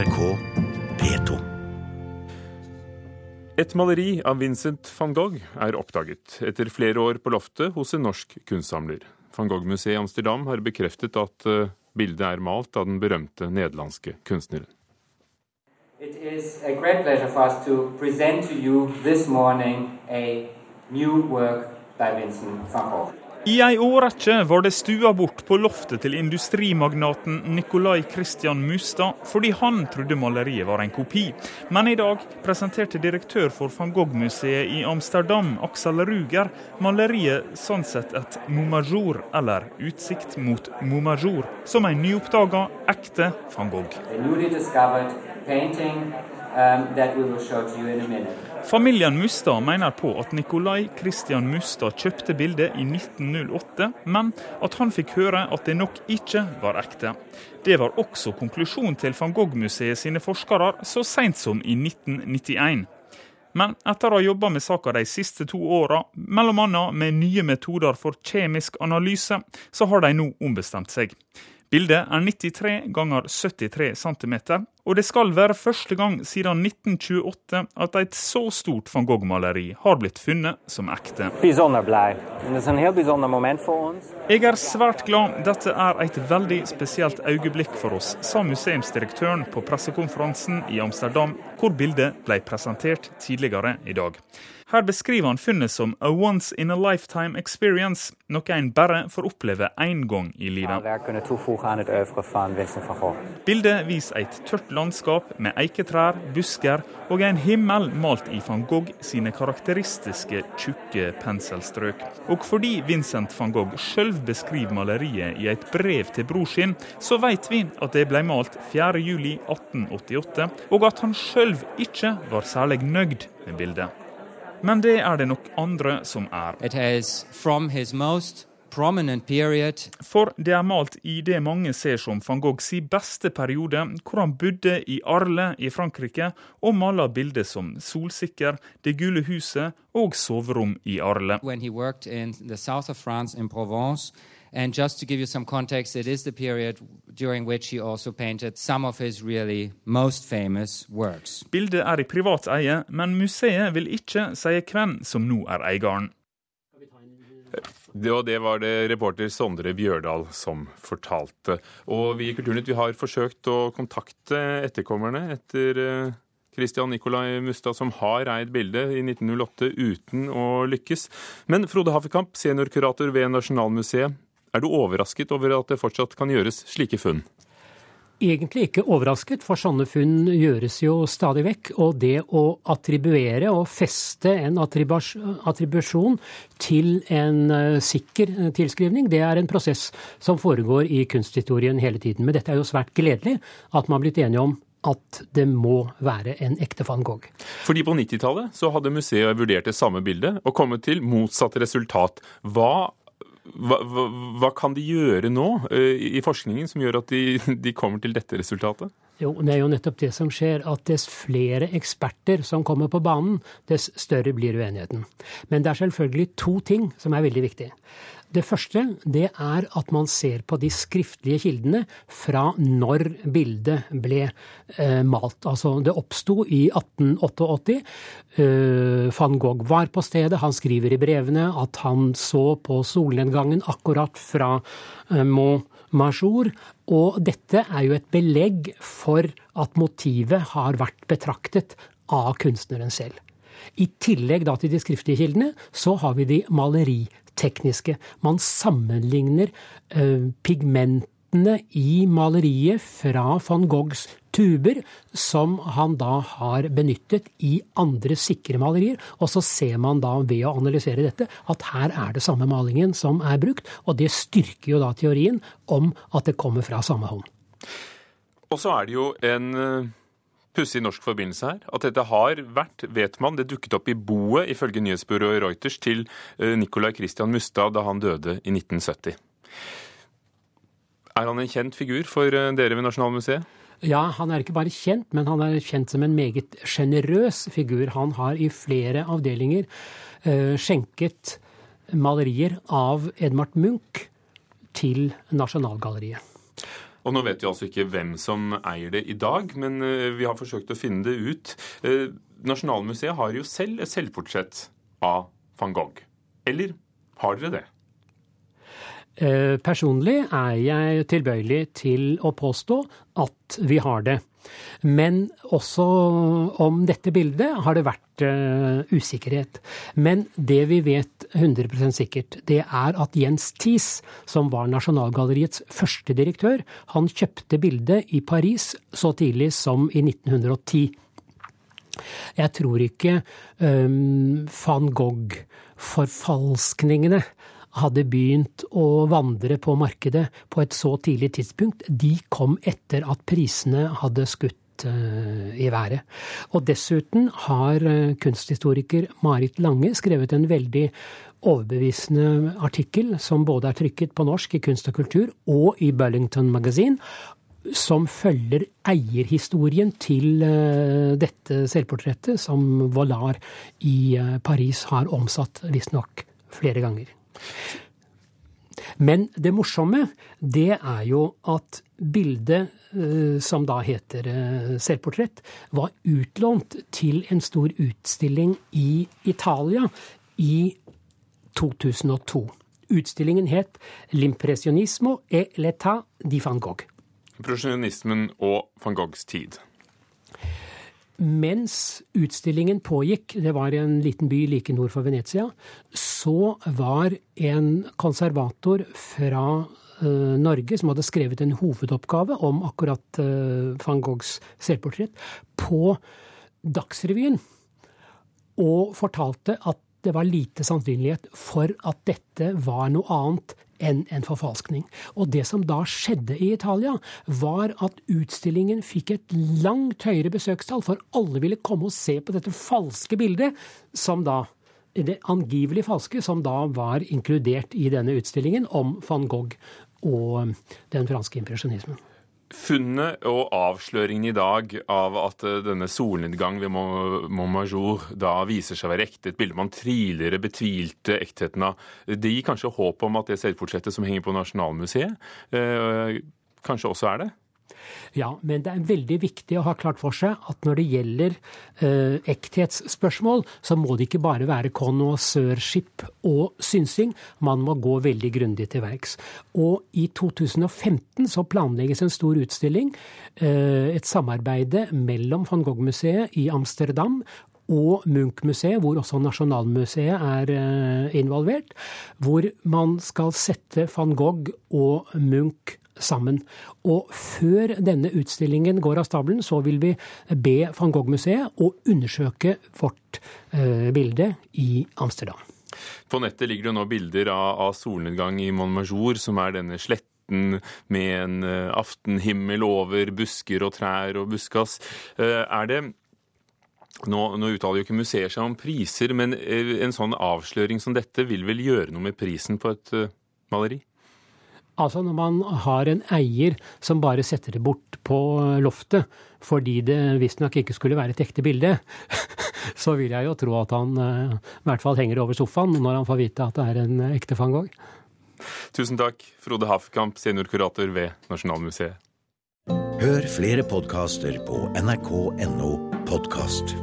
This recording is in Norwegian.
NRK P2. Et maleri av Vincent van Gogh er oppdaget etter flere år på loftet hos en norsk kunstsamler. Van Gogh-museet i Amsterdam har bekreftet at eh, bildet er malt av den berømte nederlandske kunstneren. It is a great pleasure for us to present to you this morning a new work by Vincent van Gogh. I ei årrekke var det stua bort på loftet til industrimagnaten Nicolai Christian Mustad fordi han trodde maleriet var en kopi. Men i dag presenterte direktør for van Gogh-museet i Amsterdam, Axel Ruger, maleriet sånn sett et Momajour, eller Utsikt mot Momajour, som en nyoppdaga, ekte van Gogh. A newly discovered painting um, that we will show to you in. Familien Mustad mener på at Nikolai Christian Mustad kjøpte bildet i 1908, men at han fikk høre at det nok ikke var ekte. Det var også konklusjonen til van Gogh-museet sine forskere så seint som i 1991. Men etter å ha jobba med saka de siste to åra, bl.a. med nye metoder for kjemisk analyse, så har de nå ombestemt seg. Bildet er 93 ganger 73 cm, og det skal være første gang siden 1928 at et så stort van Gogh-maleri har blitt funnet som ekte. Jeg er svært glad. Dette er et veldig spesielt øyeblikk for oss, sa museumsdirektøren på pressekonferansen i Amsterdam, hvor bildet ble presentert tidligere i dag. Her beskriver han funnet som a once in a lifetime experience, noe en bare får oppleve én gang i livet. Bildet viser et tørt landskap med eiketrær, busker og en himmel malt i van Gogh sine karakteristiske tjukke penselstrøk. Og fordi Vincent van Gogh sjøl beskriver maleriet i et brev til bror sin, så vet vi at det ble malt 4.7.1888, og at han sjøl ikke var særlig nøyd med bildet. Men det er det nok andre som er. For det er malt i det mange ser som van Gogh si beste periode, hvor han bodde i Arle i Frankrike og maler bilder som Solsikker, Det gule huset og Soverom i Arle. when he worked in the south of France in Provence. And just to give you some context, it is the period during which he also painted some of his really most famous works. Bildet er i privat eie, men museet vil ikke si hvem som nå er eieren. Det, og det var det reporter Sondre Bjørdal som fortalte. Og vi i Kulturnytt vi har forsøkt å kontakte etterkommerne etter eh, Christian Nikolai Mustad, som har eid bildet i 1908 uten å lykkes. Men Frode Hafekamp, seniorkurator ved Nasjonalmuseet, er du overrasket over at det fortsatt kan gjøres slike funn? Egentlig ikke overrasket, for sånne funn gjøres jo stadig vekk. Og det å attribuere og feste en attribusjon til en eh, sikker eh, tilskrivning, det er en prosess som foregår i kunsthistorien hele tiden. Men dette er jo svært gledelig at man har blitt enige om at det må være en ekte van Gogh. Fordi på 90-tallet så hadde museet vurdert det samme bildet og kommet til motsatt resultat. Hva, hva, hva, hva kan de gjøre nå eh, i forskningen som gjør at de, de kommer til dette resultatet? Jo, det er jo nettopp det som skjer, at dess flere eksperter som kommer på banen, dess større blir uenigheten. Men det er selvfølgelig to ting som er veldig viktige. Det første det er at man ser på de skriftlige kildene fra når bildet ble eh, malt. Altså det oppsto i 1888. Uh, van Gogh var på stedet. Han skriver i brevene at han så på solnedgangen akkurat fra eh, Montmajour. Og dette er jo et belegg for at motivet har vært betraktet av kunstneren selv. I tillegg da til de skriftlige kildene, så har vi de maleritekniske. Man sammenligner eh, pigmentene i maleriet fra van Goghs tuber, som han da har benyttet i andre sikre malerier. Og så ser man da ved å analysere dette at her er det samme malingen som er brukt. Og det styrker jo da teorien om at det kommer fra samme hånd. Og så er det jo en eh, pussig norsk forbindelse her. At dette har vært, vet man, det dukket opp i boet, ifølge nyhetsbyrået Reuters, til eh, Nicolai Christian Mustad da han døde i 1970. Er han en kjent figur for eh, dere ved Nasjonalmuseet? Ja, han er ikke bare kjent, men han er kjent som en meget sjenerøs figur. Han har i flere avdelinger eh, skjenket malerier av Edvard Munch til Nasjonalgalleriet. Og nå vet vi altså ikke hvem som eier det i dag, men eh, vi har forsøkt å finne det ut. Eh, Nasjonalmuseet har jo selv et selvportrett av van Gogh. Eller har dere det? Eh, personlig er jeg tilbøyelig til å påstå at vi har det. Men også om dette bildet har det vært uh, usikkerhet. Men det vi vet 100% sikkert, det er at Jens Thies, som var Nasjonalgalleriets første direktør, han kjøpte bildet i Paris så tidlig som i 1910. Jeg tror ikke um, van Gogh-forfalskningene hadde begynt å vandre på markedet på et så tidlig tidspunkt. De kom etter at prisene hadde skutt uh, i været. Og dessuten har uh, kunsthistoriker Marit Lange skrevet en veldig overbevisende artikkel, som både er trykket på norsk i Kunst og kultur og i Burlington Magazine, som følger eierhistorien til uh, dette selvportrettet, som Vollard i Paris har omsatt visstnok flere ganger. Men det morsomme, det er jo at bildet, eh, som da heter eh, selvportrett, var utlånt til en stor utstilling i Italia i 2002. Utstillingen het 'L'impressionismo e l'età di van Gogh'. Impresjonismen og van Goghs tid mens utstillingen pågikk, det var en liten by like nord for Venezia, så var en konservator fra uh, Norge som hadde skrevet en hovedoppgave om akkurat uh, van Goghs selvportrett, på Dagsrevyen. Og fortalte at det var lite sannsynlighet for at dette var noe annet enn en forfalskning. Og det som da skjedde i Italia, var at utstillingen fikk et langt høyere besøkstall, for alle ville komme og se på dette falske bildet, som da det angivelig falske, som da var inkludert i denne utstillingen om van Gogh og den franske impresjonismen. Funnet og avsløringen i dag av at eh, denne solnedgang ved Montmajour da viser seg å være ekte, et bilde man tidligere betvilte ektheten av, det gir kanskje håp om at det selvportrettet som henger på Nasjonalmuseet, eh, kanskje også er det? Ja, men det er veldig viktig å ha klart for seg at når det gjelder eh, ekthetsspørsmål, så må det ikke bare være konnoissørskip og synsing. Man må gå veldig grundig til verks. Og i 2015 så planlegges en stor utstilling, eh, et samarbeide mellom van Gogh-museet i Amsterdam og Munch-museet, hvor også Nasjonalmuseet er eh, involvert, hvor man skal sette van Gogh og Munch sammen. Og før denne utstillingen går av stabelen, så vil vi be van Gogh-museet å undersøke vårt eh, bilde i Amsterdam. På nettet ligger det nå bilder av, solnedgang i Montmajour, som er denne sletten med en uh, aftenhimmel over busker og trær og buskas. Uh, er det nå, nå, uttaler jo ikke museer seg om priser, men en sånn avsløring som dette vil vel gjøre noe med prisen på et maleri? Altså når man har en eier som bare setter det bort på loftet fordi det visstnok ikke skulle være et ekte bilde, så vil jeg jo tro at han uh, i hvert fall henger over sofaen når han får vite at det er en ekte van Gogh. Tusen takk, Frode Hafkamp, seniorkurator ved Nasjonalmuseet. Hør flere podkaster på nrk.no podkast.